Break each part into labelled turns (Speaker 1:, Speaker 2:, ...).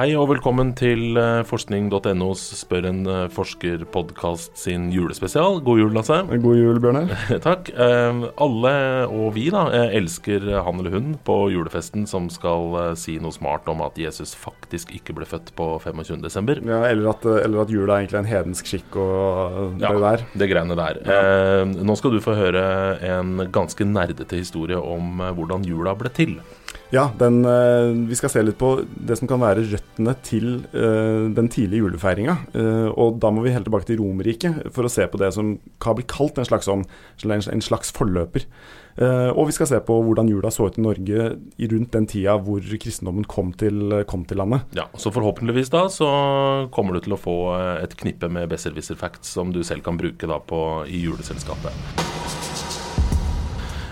Speaker 1: Hei og velkommen til eh, forskning.nos Spør en eh, forsker-podkast sin julespesial. God jul, Lasse.
Speaker 2: God jul, Bjørnar.
Speaker 1: Takk. Eh, alle, og vi, da, elsker han eller hun på julefesten som skal si noe smart om at Jesus faktisk ikke ble født på 25.12.
Speaker 2: Ja, eller at, eller at jula er egentlig en hedensk skikk og det ja, der.
Speaker 1: det greiene der. Ja. Nå skal du få høre en ganske nerdete historie om hvordan jula ble til.
Speaker 2: Ja, den, eh, vi skal se litt på det som kan være røttene til uh, den tidlige julefeiringa. Uh, og da må vi helt tilbake til Romerriket for å se på det som kan bli kalt en slags, sånn, en slags forløper. Og vi skal se på hvordan jula så ut i Norge rundt den tida hvor kristendommen kom til, kom til, landet.
Speaker 1: Ja, Så forhåpentligvis da så kommer du til å få et knippe med besserwisser facts som du selv kan bruke da på, i juleselskapet.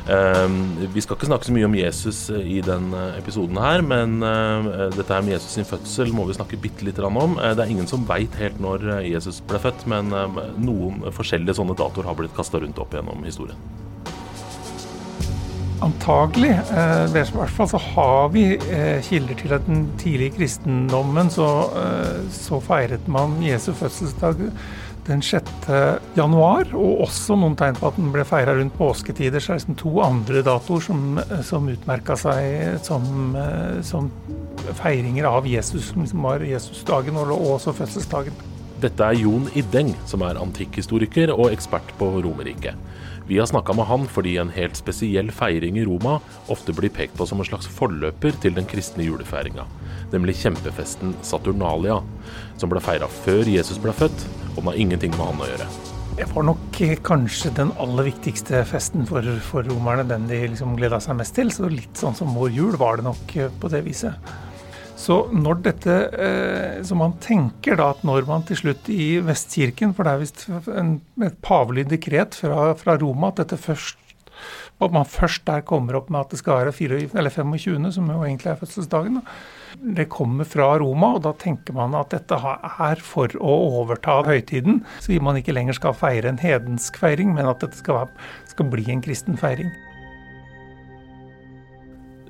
Speaker 1: Ehm, vi skal ikke snakke så mye om Jesus eh, i den eh, episoden her, men eh, dette her med Jesus sin fødsel må vi snakke bitte litt om. Det er ingen som veit helt når Jesus ble født, men noen forskjellige sånne datoer har blitt kasta rundt opp gjennom historien.
Speaker 3: Antagelig. I hvert fall så har vi kilder til at den tidlige kristendommen så, så feiret man Jesu fødselsdag den 6. januar, og også noen tegn på at den ble feira rundt påsketider. Så er det liksom to andre datoer som, som utmerka seg som, som, feiringer av Jesus, som liksom var Jesusdagen og også fødselsdagen.
Speaker 1: Dette er Jon Ideng, som er antikkhistoriker og ekspert på Romerriket. Vi har snakka med han fordi en helt spesiell feiring i Roma ofte blir pekt på som en slags forløper til den kristne julefeiringa, nemlig kjempefesten Saturnalia, som ble feira før Jesus ble født, og den har ingenting med han å gjøre.
Speaker 3: Det var nok kanskje den aller viktigste festen for, for romerne, den de liksom gleda seg mest til. Så litt sånn som vår jul var det nok på det viset. Så når dette eh, Så man tenker da at når man til slutt i Vestkirken, for det er visst et pavelig dekret fra, fra, Roma at dette først at man først der kommer opp med at det skal være 24, eller 25., som jo egentlig er fødselsdagen. Det kommer fra Roma, og da tenker man at dette er for å overta høytiden. Så man ikke lenger skal feire en hedensk feiring, men at dette skal, være, skal bli en kristen feiring.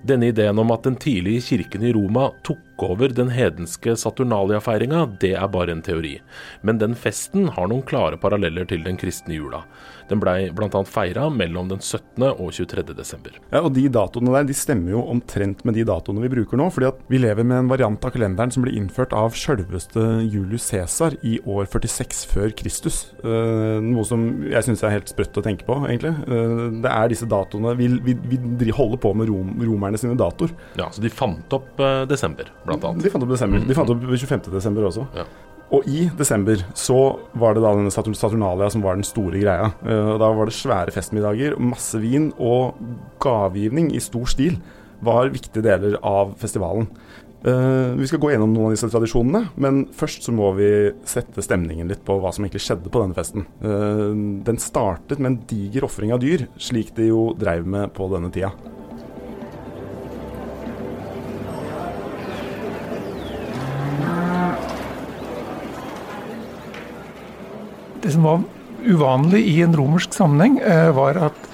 Speaker 1: Denne ideen om at den tidlige kirken i Roma tok over den hedenske Saturnalia-feiringa, det er bare en teori. Men den festen har noen klare paralleller til den kristne jula. Den blei bl.a. feira mellom den 17. og 23. desember.
Speaker 2: Ja, og De datoene der de stemmer jo omtrent med de datoene vi bruker nå. fordi at vi lever med en variant av kalenderen som ble innført av sjølveste Julius Cæsar i år 46 før Kristus. Uh, noe som jeg syns er helt sprøtt å tenke på, egentlig. Uh, det er disse datoene Vi, vi, vi holder på med rom, romerne sine datoer.
Speaker 1: Ja, Så de fant opp uh, desember, blant annet?
Speaker 2: De fant opp desember. De fant opp 25. desember også. Ja. Og i desember så var det da denne Saturnalia som var den store greia. Uh, da var det svære festmiddager, masse vin og gavegivning i stor stil var viktige deler av festivalen. Uh, vi skal gå gjennom noen av disse tradisjonene, men først så må vi sette stemningen litt på hva som egentlig skjedde på denne festen. Uh, den startet med en diger ofring av dyr, slik de jo dreiv med på denne tida.
Speaker 3: Som var uvanlig i en romersk sammenheng, eh, var at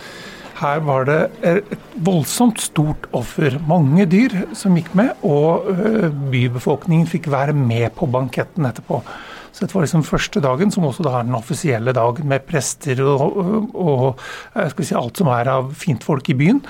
Speaker 3: her var det et voldsomt stort offer. Mange dyr som gikk med, og eh, bybefolkningen fikk være med på banketten etterpå. Så dette var liksom første dagen, som også da er den offisielle dagen, med prester og, og, og si, alt som er av fintfolk i byen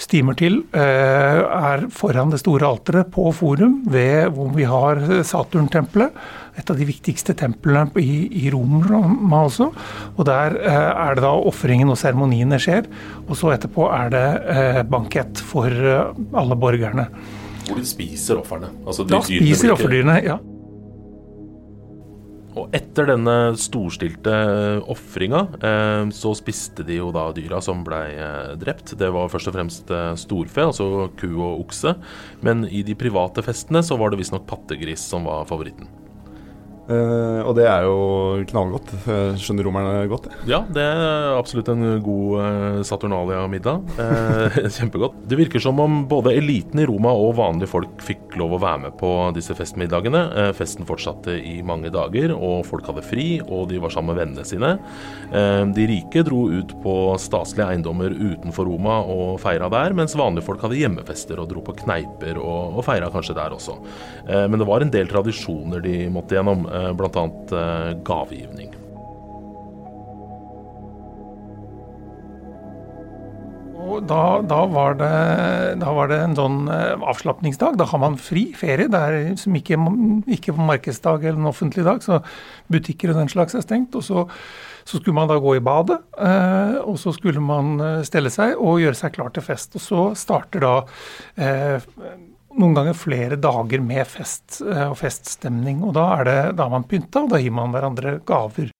Speaker 3: stimer til, eh, er foran det store alteret på Forum, ved hvor vi har Saturn-tempelet. Et av de viktigste templene i, i Roma også. Og der eh, er det da ofringen og seremoniene skjer. Og så etterpå er det eh, bankett for alle borgerne.
Speaker 1: Hvor de spiser ofrene? Altså
Speaker 3: da spiser offerdyrene, ja.
Speaker 1: Og etter denne storstilte ofringa, eh, så spiste de jo da dyra som blei eh, drept. Det var først og fremst eh, storfe, altså ku og okse. Men i de private festene så var det visstnok pattegris som var favoritten.
Speaker 2: Uh, og det er jo knallgodt. Skjønner romerne godt?
Speaker 1: Ja, det er absolutt en god Saturnalia-middag. Uh, kjempegodt. Det virker som om både eliten i Roma og vanlige folk fikk lov å være med på disse festmiddagene. Eh, festen fortsatte i mange dager, og folk hadde fri, og de var sammen med vennene sine. Eh, de rike dro ut på staselige eiendommer utenfor Roma og feira der, mens vanlige folk hadde hjemmefester og dro på kneiper og, og feira kanskje der også. Men det var en del tradisjoner de måtte gjennom, bl.a. gavegivning.
Speaker 3: Da, da, var det, da, var det, en sånn eh, avslapningsdag. Da har man fri ferie. Det er som ikke, ikke på markedsdag eller en offentlig dag, så butikker og den slags er stengt. Og så, så skulle man da gå i badet, eh, og så skulle man eh, stelle seg og gjøre seg klar til fest. Og så starter da noen ganger flere dager med fest og feststemning. Og da er, det, da man pynta, og da gir man hverandre gaver.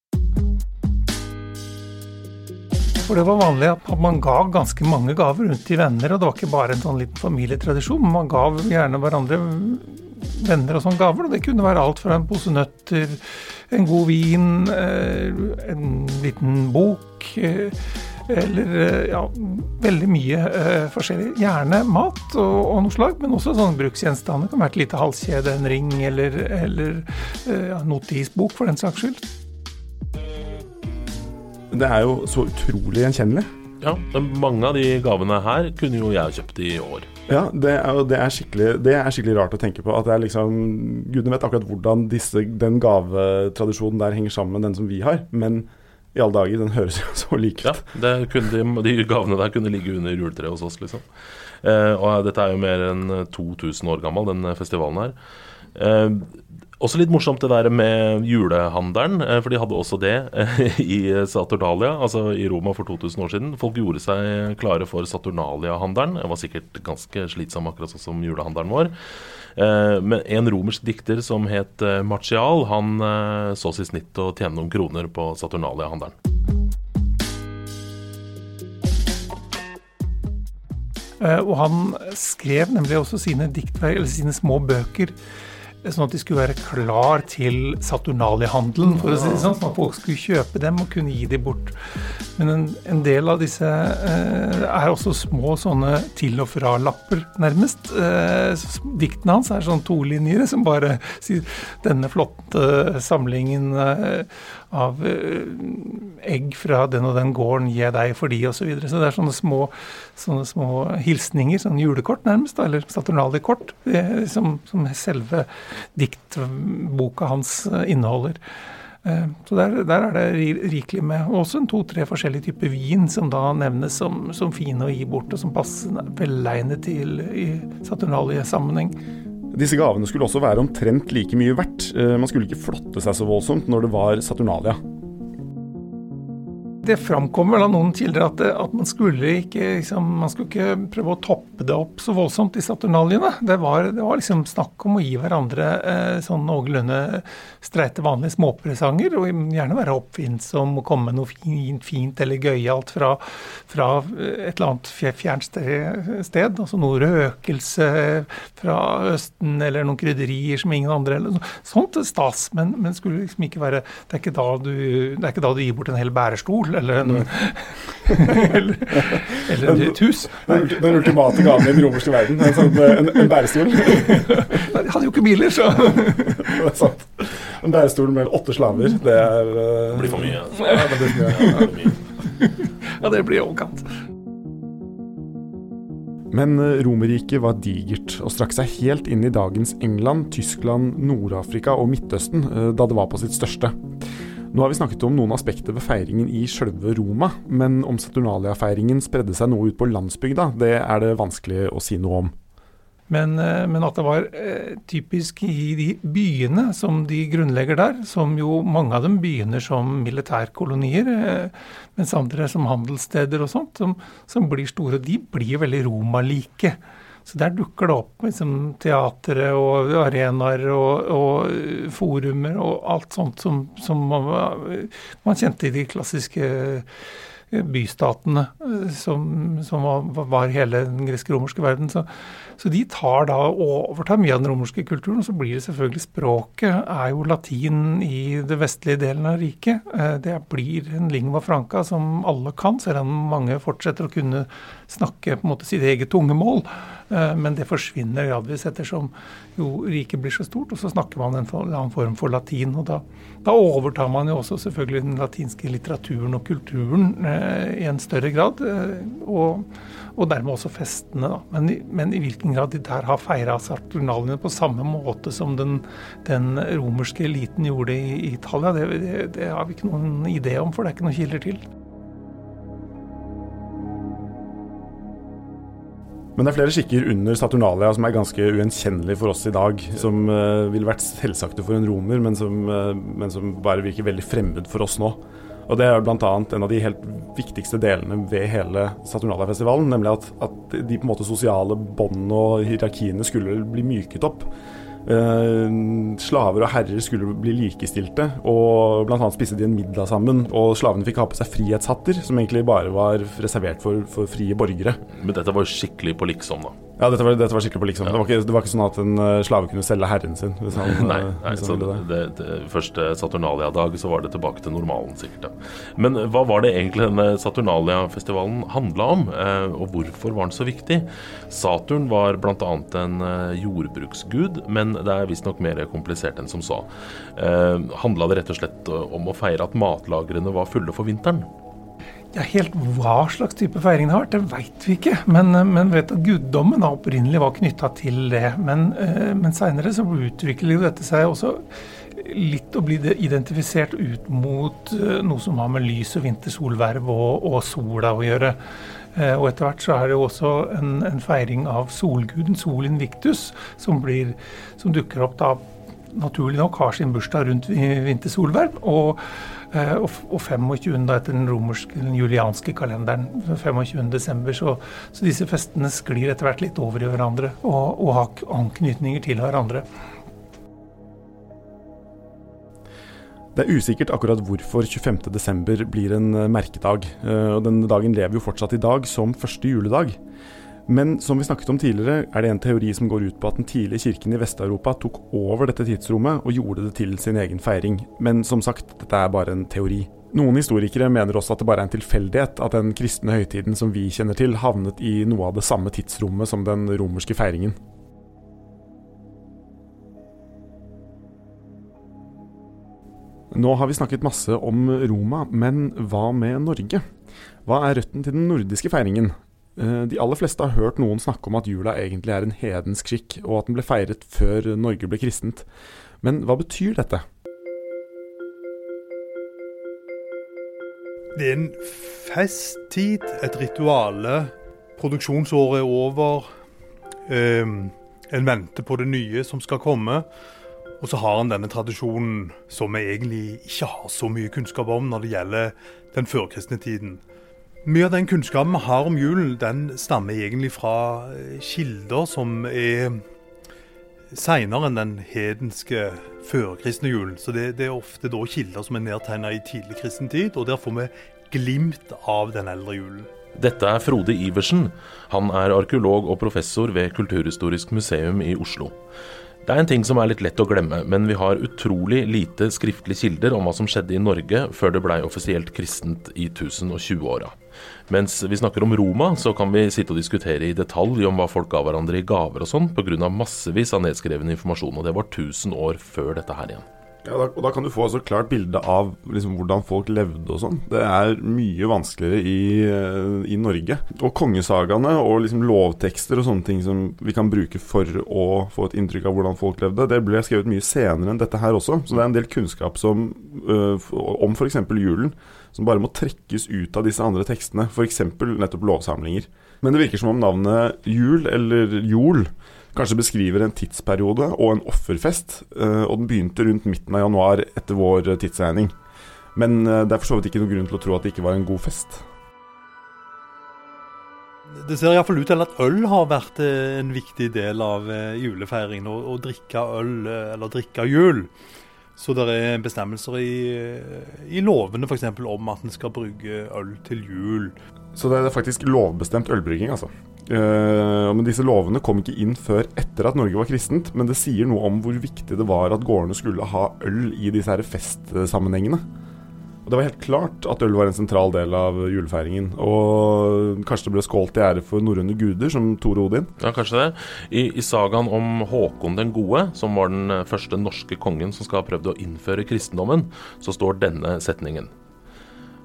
Speaker 3: For det var vanlig at man ga ganske mange gaver rundt til venner, og det var ikke bare en sånn liten familietradisjon. Man gav gjerne hverandre venner og sånne gaver. og Det kunne være alt fra en pose nøtter, en god vin, eh, en liten bok. Eh, eller eh, ja, veldig mye forskjellig. Gjerne mat og, og noe slag, men også sånne bruksgjenstander. Det kan være et lite halskjede, en ring eller, eller ja, notisbok, for den saks skyld.
Speaker 2: Det er jo så utrolig gjenkjennelig.
Speaker 1: Ja, mange av de gavene her kunne jo jeg kjøpt i år.
Speaker 2: Ja, det er, det er, skikkelig, det er skikkelig, rart å tenke på. At det er liksom Gudene vet akkurat hvordan disse, den gavetradisjonen der henger sammen med den som vi har. Men i alle dager, den høres jo så lik ut.
Speaker 1: Ja, de, de, gavene der kunne ligge under juletreet hos oss, liksom. Eh, og dette er jo mer enn 2000 år gammel, den festivalen her. Eh, også litt morsomt det der med julehandelen, eh, for de hadde også det eh, i Saturnalia, altså i Roma for 2000 år siden. Folk gjorde seg klare for Saturnalia-handelen. Det var sikkert ganske slitsom, akkurat sånn som julehandelen vår. Eh, men en romersk dikter som het Martial, han sås i snitt å tjene noen kroner på Saturnalia-handelen.
Speaker 3: Og han skrev nemlig også sine diktverk, eller sine små bøker sånn at de skulle være klar til Saturnalia-handelen, for å si det sånn. Sånn at folk skulle kjøpe dem og kunne gi dem bort. Men en, en del av disse eh, er også små sånne til og fra-lapper, nærmest. Eh, diktene hans er sånn tolinjere som bare sier denne flotte samlingen eh, av eh, egg fra den og den gården gir jeg deg for de, osv. Så, videre. så det er sånne små, sånne små hilsninger, sånn julekort nærmest, eller Saturnalia-kort, som, som selve diktboka hans eh, inneholder. Eh, så der, der, er det rikelig med også en to-tre forskjellige typer vin som da nevnes som, som fine å gi bort, og som passer velegnet til i Saturnalia-sammenheng.
Speaker 2: Disse gavene skulle også være omtrent like mye verdt. Eh, man skulle ikke flotte seg så voldsomt når det var Saturnalia
Speaker 3: det framkommer av noen kilder at, at, man skulle ikke liksom, man skulle ikke prøve å toppe det opp så voldsomt i Saturnaliene. Det var, det var liksom snakk om å gi hverandre eh, sånn noenlunde streite, vanlige småpresanger. Og gjerne være oppfinnsom og komme med noe fint, fint eller gøyalt fra, fra et eller annet fjernt sted. Altså noe røkelse fra Østen eller noen krydderier som ingen andre eller Sånt stas, men, men skulle liksom ikke være Det er ikke da du, det er ikke da du gir bort en hel bærestol eller, en, eller, eller et hus.
Speaker 2: Den, den ultimate gaven i den romerske verden. En, sånn, en, en bærestol.
Speaker 3: De hadde jo ikke biler, så
Speaker 2: Det er sant. En bærestol med åtte slaver, det er uh...
Speaker 1: Blir for mye. Ja, det blir, ja,
Speaker 3: det ja, det blir overkant.
Speaker 2: Men eh, Romerriket var digert og strakk seg helt inn i dagens England, Tyskland, Nord-Afrika og Midtøsten eh, da det var på sitt største. Nå har vi snakket om noen aspekter ved feiringen i sjølve Roma, men om Saturnalia-feiringen spredde seg noe ut på landsbygda, det er det vanskelig å si noe om.
Speaker 3: Men, eh, men, at det var eh, typisk i de byene som de grunnlegger der, som jo mange av dem begynner som militærkolonier, mens andre som handelssteder og sånt, som, som blir store, de blir veldig romalike. Så der dukker det opp liksom, teatre og arenaer og, og, forumer og alt sånt som, som man, man, kjente i de klassiske eh, bystatene eh, som, som var, hele den gresk-romerske verden. Så, så, de tar da og overtar mye av den romerske kulturen. Og så blir det selvfølgelig språket er jo latin i det vestlige delen av riket. Eh, det blir en lingva franca som alle kan, selv om mange fortsetter å kunne snakke på en måte sitt eget tungemål. Eh, men det forsvinner gradvis ettersom jo riket blir så stort, og så snakker man en annen form for latin. og da, da, overtar man jo også selvfølgelig den latinske litteraturen og kulturen eh, i en større grad. Eh, og, og, dermed også festene. da. Men, men, i hvilken grad de der har feira Saturnaliene på samme måte som den, den romerske eliten gjorde i, i Italia, det, det, det har vi ikke noen idé om, for det er ikke noen kilder til.
Speaker 2: Men det er flere skikker under Saturnalia som er ganske ugjenkjennelige for oss i dag. Som uh, ville vært selvsagte for en romer, men som, uh, men som, bare virker veldig fremmed for oss nå. Og Det er bl.a. en av de helt viktigste delene ved hele Saturnalia-festivalen. Nemlig at, at, de på en måte sosiale båndene og hierarkiene skulle bli myket opp. Eh, slaver og herrer skulle bli likestilte, og bl.a. spiste de en middag sammen. Og slavene fikk ha på seg frihetshatter, som egentlig bare var reservert for, for frie borgere.
Speaker 1: Men dette var jo skikkelig på liksom, da?
Speaker 2: Ja, dette var, dette var skikkelig på liksom. Ja. Det, var ikke, det, var ikke, sånn at en uh, slave kunne selge herren sin.
Speaker 1: Han, nei, eh, nei så det, det, første Saturnalia-dag så var det tilbake til normalen, sikkert. Ja. Men hva var det egentlig denne Saturnalia-festivalen handla om, eh, og hvorfor var den så viktig? Saturn var bl.a. en eh, jordbruksgud, men det er visstnok mer komplisert enn som så. Eh, handla det rett og slett om å feire at matlagrene var fulle for vinteren?
Speaker 3: Ja, Helt hva slags type feiring det har vært, det veit vi ikke. Men, men vet at guddommen opprinnelig var knytta til det. Men, eh, men seinere så utvikler dette seg også litt å bli identifisert ut mot eh, noe som har med lys og vintersolverv og, og sola å gjøre. Eh, og etter hvert så er det jo også en, en feiring av solguden, Sol Invictus, som, blir, som dukker opp da naturlig nok har sin bursdag rundt vintersolverv. Og, eh, og 25. Da, etter den romerske, den julianske kalenderen. 25.12. Så, så disse festene sklir etter hvert litt over i hverandre og, og har anknytninger til hverandre.
Speaker 2: Det er usikkert akkurat hvorfor 25.12. blir en eh, merkedag. Eh, og Den dagen lever jo fortsatt i dag som første juledag. Men som vi snakket om tidligere, er det en teori som går ut på at den tidlige kirken i Vest-Europa tok over dette tidsrommet og gjorde det til sin egen feiring. Men som sagt, dette er bare en teori. Noen historikere mener også at det bare er en tilfeldighet at den kristne høytiden som vi kjenner til, havnet i noe av det samme tidsrommet som den romerske feiringen. Nå har vi snakket masse om Roma, men hva med Norge? Hva er røtten til den nordiske feiringen? Eh, de aller fleste har hørt noen snakke om at jula egentlig er en hedensk skikk, og at den ble feiret før Norge ble kristent. Men hva betyr dette?
Speaker 4: Det er en festtid, et rituale. Produksjonsåret er over. Um, en venter på det nye som skal komme. Og så har en denne tradisjonen som vi egentlig ikke har så mye kunnskap om når det gjelder den førkristne tiden. Mye av den kunnskapen vi har om julen, den stammer egentlig fra eh, kilder som er seinere enn den hedenske førkristne julen. Så det, det, er ofte da kilder som er nedtegna i tidlig kristen tid, og der får vi glimt av den eldre julen.
Speaker 1: Dette er Frode Iversen. Han er arkeolog og professor ved Kulturhistorisk museum i Oslo. Det er en ting som er litt lett å glemme, men vi har utrolig lite skriftlige kilder om hva som skjedde i Norge før det blei offisielt kristent i 1020-åra. Mens vi snakker om Roma, så kan vi sitte og diskutere i detalj om hva folk ga hverandre i gaver og sånn, pga. massevis av nedskreven informasjon, og det var 1000 år før dette her igjen.
Speaker 2: Ja, da, og Da kan du få et klart bilde av liksom, hvordan folk levde og sånn. Det er mye vanskeligere i, uh, i Norge. Og kongesagaene og liksom, lovtekster og sånne ting som vi kan bruke for å få et inntrykk av hvordan folk levde, det ble skrevet mye senere enn dette her også. Så det er en del kunnskap som, øh, om f.eks. julen som bare må trekkes ut av disse andre tekstene. F.eks. nettopp lovsamlinger. Men det virker som om navnet jul, eller jol, kanskje beskriver en tidsperiode og en offerfest. Eh, og den begynte rundt midten av januar etter vår tidsregning. Men eh, det er for så vidt ikke noen grunn til å tro at det ikke var en god fest.
Speaker 4: Det ser iallfall ut til at øl har vært eh, en viktig del av julefeiringen. Å, drikke øl, eller drikke jul. Så det er bestemmelser i, i lovene f.eks. om at en skal bruke øl til jul.
Speaker 2: Så det er faktisk lovbestemt ølbrygging, altså. Uh, men disse lovene kom ikke inn før etter at Norge var kristent, men det sier noe om hvor viktig det var at gårdene skulle ha øl i disse her festsammenhengene. Og Det var helt klart at øl var en sentral del av julefeiringen. Og kanskje det ble skålt i ære for norrøne guder, som Thor Odin?
Speaker 1: Ja, kanskje det. I, I, sagaen om Håkon den gode, som var den første norske kongen som skal ha prøvd å innføre kristendommen, så står denne setningen.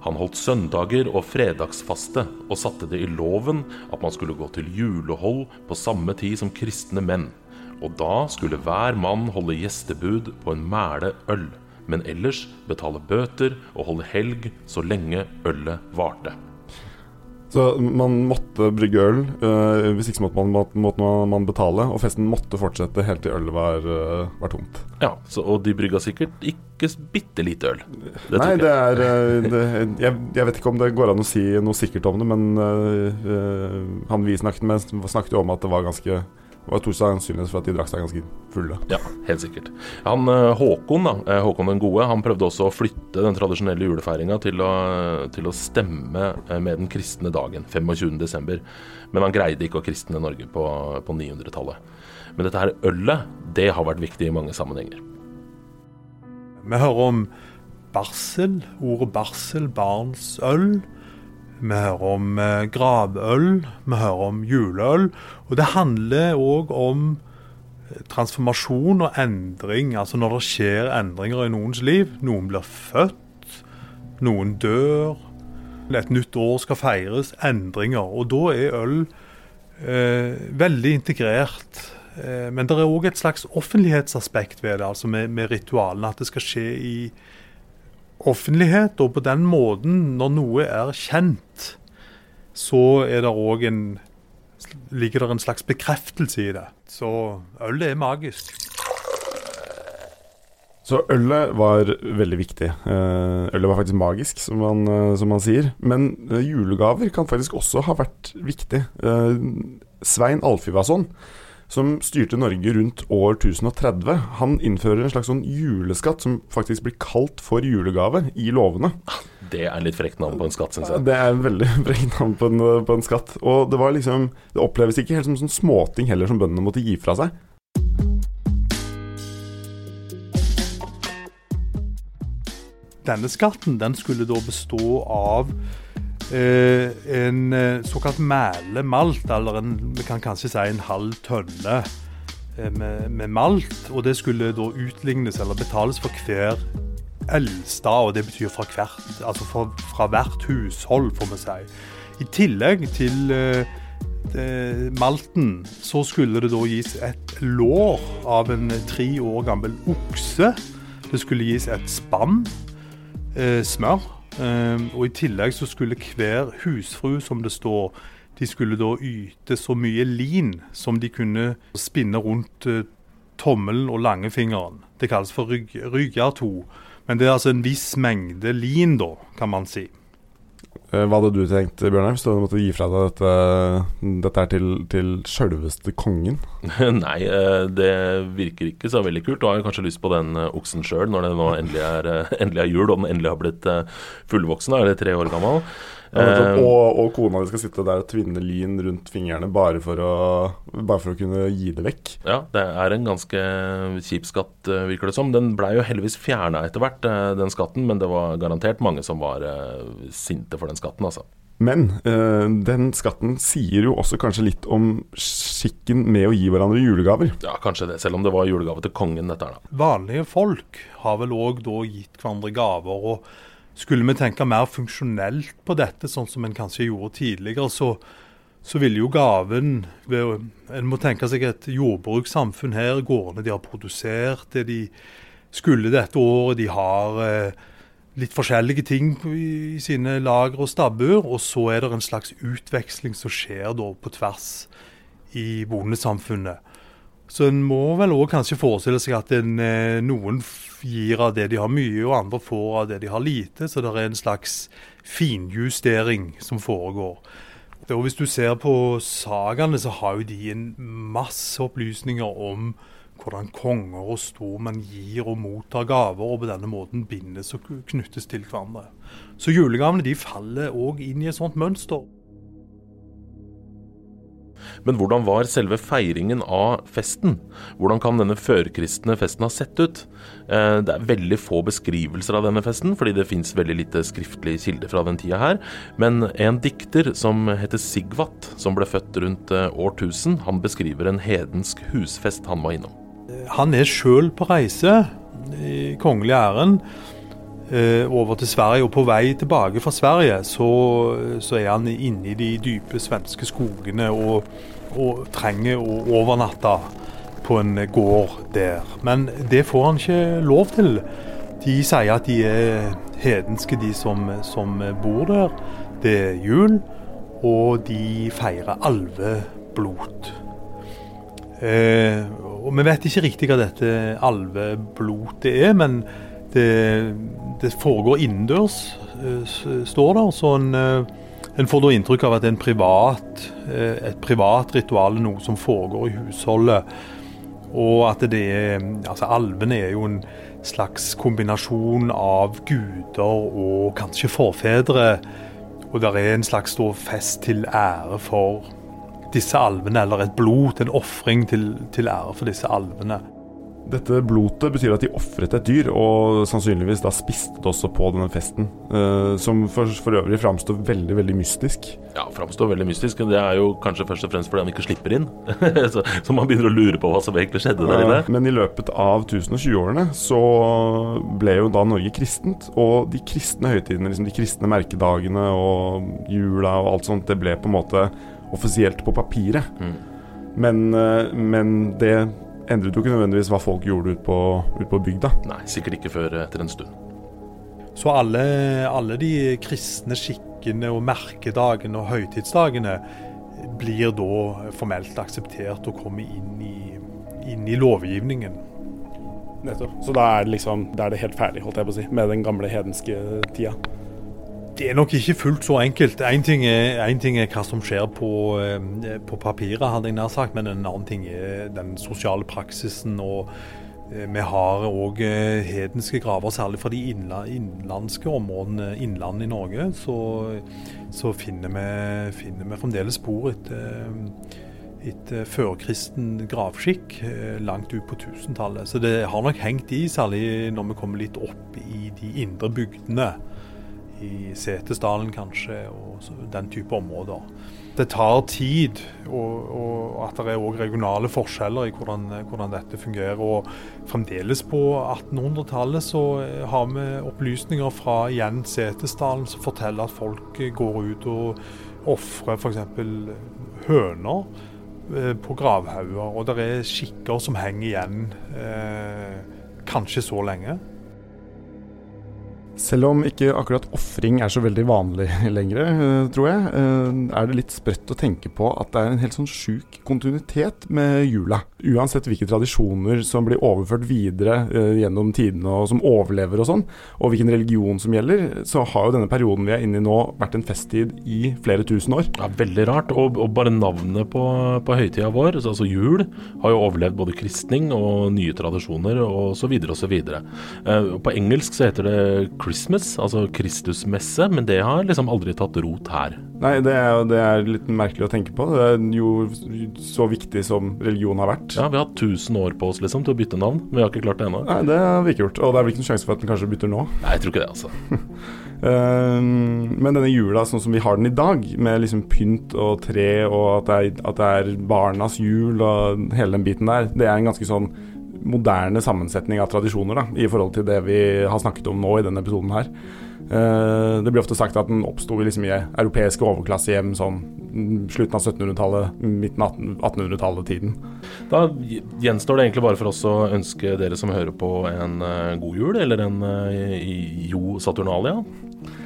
Speaker 1: Han holdt søndager og fredagsfaste, og satte det i loven at man skulle gå til julehold på samme tid som kristne menn. Og da skulle hver mann holde gjestebud på en mæle øl, men ellers betale bøter og holde helg så lenge ølet varte.
Speaker 2: Så man måtte brygge øl, Uh, hvis ikke måtte man, måtte man, betale. Og festen måtte fortsette helt til ølet var, uh, var tomt.
Speaker 1: Ja, så, Og de brygga sikkert ikke bitte lite øl.
Speaker 2: Det Nei, det er øh, det, jeg, jeg, vet ikke om det går an å si noe sikkert om det, men han vi snakket med, snakket jo om at det var ganske det var stor sannsynlighet for at de drakk seg ganske fulle.
Speaker 1: Ja, helt sikkert. Han, eh, Håkon da, eh, Håkon den gode han prøvde også å flytte den tradisjonelle julefeiringa til, til, å stemme eh, med den kristne dagen, 25.12. Men han greide ikke å kristne Norge på, på 900-tallet. Men dette her ølet, det har vært viktig i mange sammenhenger.
Speaker 4: Vi hører om barsel, ordet barsel, barns øl. Vi hører om eh, gravøl, vi hører om juleøl. Og det handler òg om eh, transformasjon og endring. Altså når det skjer endringer i noens liv. Noen blir født, noen dør. Et nytt år skal feires. Endringer. Og da er øl eh, veldig integrert. Eh, men det er òg et slags offentlighetsaspekt ved det, altså med, med ritualene. At det skal skje i offentlighet, og på den måten, når noe er kjent, så er det òg en ligger det en slags bekreftelse i det. Så ølet er magisk.
Speaker 2: Så ølet var veldig viktig. Eh, ølet var faktisk magisk, som man, eh, som man sier. Men eh, julegaver kan faktisk også ha vært viktig. Svein Alfivasson som styrte Norge rundt år 1030. Han innfører en slags sånn juleskatt som faktisk blir kalt for julegave i lovene.
Speaker 1: Det er litt frekt navn på en skatt, syns jeg.
Speaker 2: Det er en veldig frekt navn på en, på en, skatt. Og det var liksom Det oppleves ikke helt som sånn småting heller som bøndene måtte gi fra seg.
Speaker 4: Denne skatten den skulle da bestå av en eh, såkalt mælemalt, eller en, vi kan kanskje si en halv tønne eh, med, med, malt. Og det skulle da utlignes eller betales for hver eldstad, og det betyr fra hvert, altså fra, fra hvert hushold, får vi si. I tillegg til eh, malten så skulle det da gis et lår av en tre år gammel okse. Det skulle gis et spann eh, smør og I tillegg så skulle hver husfru, som det står, de skulle da yte så mye lin som de kunne spinne rundt eh, tommelen og langfingeren. Det kalles for rygger to. Men det er altså en viss mengde lin, da, kan man si.
Speaker 2: Eh, hva hadde du tenkt, Bjørnar, hvis du hadde måttet gi fra deg dette, dette her til, til sjølveste kongen?
Speaker 1: Nei, eh, det virker ikke så veldig kult. Du har kanskje lyst på den eh, oksen sjøl når det nå endelig er, endelig er, jul og den endelig har blitt fullvoksen, eller tre år gammel.
Speaker 2: Ja, og, og, kona di skal sitte der og tvinne lyn rundt fingrene bare for, å, bare for, å, kunne gi det vekk.
Speaker 1: Ja, det er en ganske kjip skatt, virker det som. Den blei jo heldigvis fjerna etter hvert, den skatten, men det var garantert mange som var sinte for den skatten, altså.
Speaker 2: Men øh, den skatten sier jo også kanskje litt om skikken med å gi hverandre julegaver.
Speaker 1: Ja, kanskje det, selv om det var julegave til kongen, dette her, da.
Speaker 4: Vanlige folk har vel òg da gitt hverandre gaver. og skulle vi tenke mer funksjonelt på dette, sånn som en kanskje gjorde tidligere, så, så ville jo gaven En må tenke seg et jordbrukssamfunn her. Gårdene de har produsert det de skulle dette året. De har eh, litt forskjellige ting i sine lager og stabbur. Og så er det en slags utveksling som skjer da på tvers i bondesamfunnet. Så en må vel òg kanskje forestille seg at en, eh, noen gir av det de har mye, og andre får av det de har lite. Så det er en slags finjustering som foregår. Og Hvis du ser på sagaene, så har jo de en masse opplysninger om hvordan konger og stormenn gir og mottar gaver, og på denne måten bindes og knyttes til hverandre. Så julegavene de faller òg inn i et sånt mønster.
Speaker 1: Men hvordan var selve feiringen av festen? Hvordan kan denne førkristne festen ha sett ut? Eh, det er veldig få beskrivelser av denne festen, fordi det fins veldig lite skriftlig kilde fra den tida her. Men en dikter som heter Sigvat, som ble født rundt eh, årtusen, han beskriver en hedensk husfest han var innom.
Speaker 4: Han er sjøl på reise i kongelig ærend over til Sverige. Og på vei tilbake fra Sverige så, så er han inne i de dype svenske skogene og, og trenger å overnatte på en gård der. Men det får han ikke lov til. De sier at de er hedenske, de som, som bor der. Det er jul, og de feirer alveblot. Eh, og Vi vet ikke riktig hva dette alveblotet er, men det, det foregår innendørs, eh, står der. Så en, eh, en, får da inntrykk av at det er privat, eh, et privat ritual, noe som foregår i husholdet. Og at det er Altså, alvene er jo en slags kombinasjon av guder og kanskje forfedre. Og det er en slags fest til ære for disse alvene, eller et blod en ofring til, til ære for disse alvene.
Speaker 2: Dette blotet betyr at de ofret et dyr, og sannsynligvis da spiste det også på denne festen. Uh, som for, for øvrig framstår veldig veldig mystisk.
Speaker 1: Ja, framstår veldig mystisk. Det er jo kanskje først og fremst fordi han ikke slipper inn. så, så, man begynner å lure på hva som egentlig skjedde der inne.
Speaker 2: Men i løpet av 1020-årene så ble jo da Norge kristent. Og de kristne høytidene, liksom de kristne merkedagene og jula og alt sånt, det ble på en måte offisielt på papiret. Mm. Men, eh, men, det endret jo ikke nødvendigvis hva folk gjorde ute på, ut på bygda.
Speaker 1: Nei, sikkert ikke før etter en stund.
Speaker 4: Så alle, alle de kristne skikkene og merkedagene og høytidsdagene blir da formelt akseptert og kommer inn i, inn i lovgivningen.
Speaker 2: Nettopp. Så da er det liksom da er det helt ferdig, holdt jeg på å si, med den gamle hedenske tida?
Speaker 4: Det er nok ikke fullt så enkelt. Én ting, ting, er hva som skjer på, eh, på papiret, hadde jeg nær sagt, men en annen ting er den sosiale praksisen. og eh, vi har òg eh, hedenske graver, særlig fra de innlandske områdene, innlandet i Norge. Så, så finner, vi, finner, vi, fremdeles spor etter, et førkristen gravskikk langt ut på 1000-tallet. Så det har nok hengt i, særlig når vi kommer litt opp i de indre bygdene i Setesdalen kanskje, og den type områder. Det tar tid, og, og at det er òg regionale forskjeller i hvordan, hvordan, dette fungerer. Og fremdeles på 1800-tallet så har vi opplysninger fra igjen Setesdalen som forteller at folk går ut og ofrer f.eks. høner eh, på gravhauger. Og det er skikker som henger igjen eh, kanskje så lenge.
Speaker 2: Selv om ikke akkurat ofring er så veldig vanlig lenger, eh, tror jeg, eh, er det litt sprøtt å tenke på at det er en helt sånn sjuk kontinuitet med jula. Uansett hvilke tradisjoner som blir overført videre uh, gjennom tidene og som overlever og sånn, og hvilken religion som gjelder, så har jo denne perioden vi er inne i nå vært en festtid i flere tusen år.
Speaker 1: Ja, Veldig rart. Og, og bare navnet på, på høytida vår, altså jul, har jo overlevd både kristning og nye tradisjoner og så videre og så videre. På engelsk så heter det Christmas, altså Kristusmesse, men det har liksom aldri tatt rot her.
Speaker 2: Nei, det er, det er litt merkelig å tenke på. Det er jo så viktig som religion har vært.
Speaker 1: Ja, vi har hatt 1000 år på oss liksom til å bytte navn, men vi har ikke klart det ennå.
Speaker 2: Nei, det har vi ikke gjort. Og det er vel ikke noen sjanse for at den kanskje bytter nå?
Speaker 1: Nei, jeg tror ikke det, altså.
Speaker 2: um, men denne jula sånn som vi har den i dag, med liksom pynt og tre og at det, er, at det er barnas jul og hele den biten der, det er en ganske sånn moderne sammensetning av tradisjoner da, i forhold til det vi har snakket om nå i denne episoden her. Uh, det blir ofte sagt at den oppsto liksom i europeiske overklassehjem sånn slutten av 1700-tallet, midten av 1800-tallet-tiden.
Speaker 1: Da gjenstår det egentlig bare for oss å ønske dere som hører på, en uh, god jul, eller en uh, Jo Saturnalia.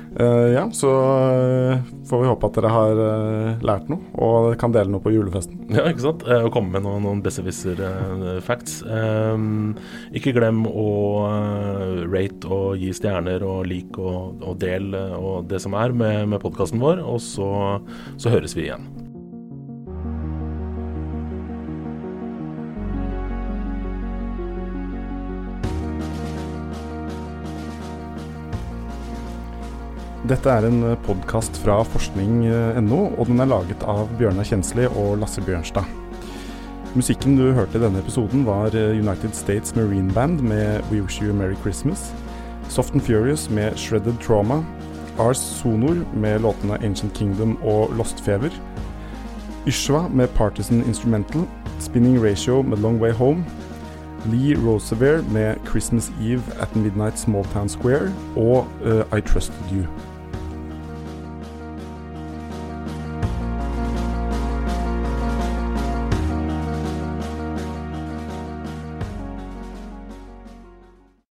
Speaker 2: Uh, ja, så uh, får vi håpe at dere har uh, lært noe og kan dele noe på julefesten.
Speaker 1: Ja, ikke sant. og komme med noen, noen besserwisser-facts. ikke glem å rate og gi stjerner og like og, og del og det som er med, med podkasten vår. Og så, så høres vi igjen.
Speaker 2: Dette er en podkast fra forskning.no, og den er laget av Bjørnar Kjensli og Lasse Bjørnstad. Musikken du hørte i denne episoden, var United States Marine Band med We Wish You a Merry Christmas, Soft and Furious med Shredded Trauma, Ars Sonor med låtene Ancient Kingdom og Lost Fever, Yshwa med Partisan Instrumental, Spinning Ratio med Long Way Home, Lee Rosevear med Christmas Eve at Midnight Small Town Square og uh, I Trusted You.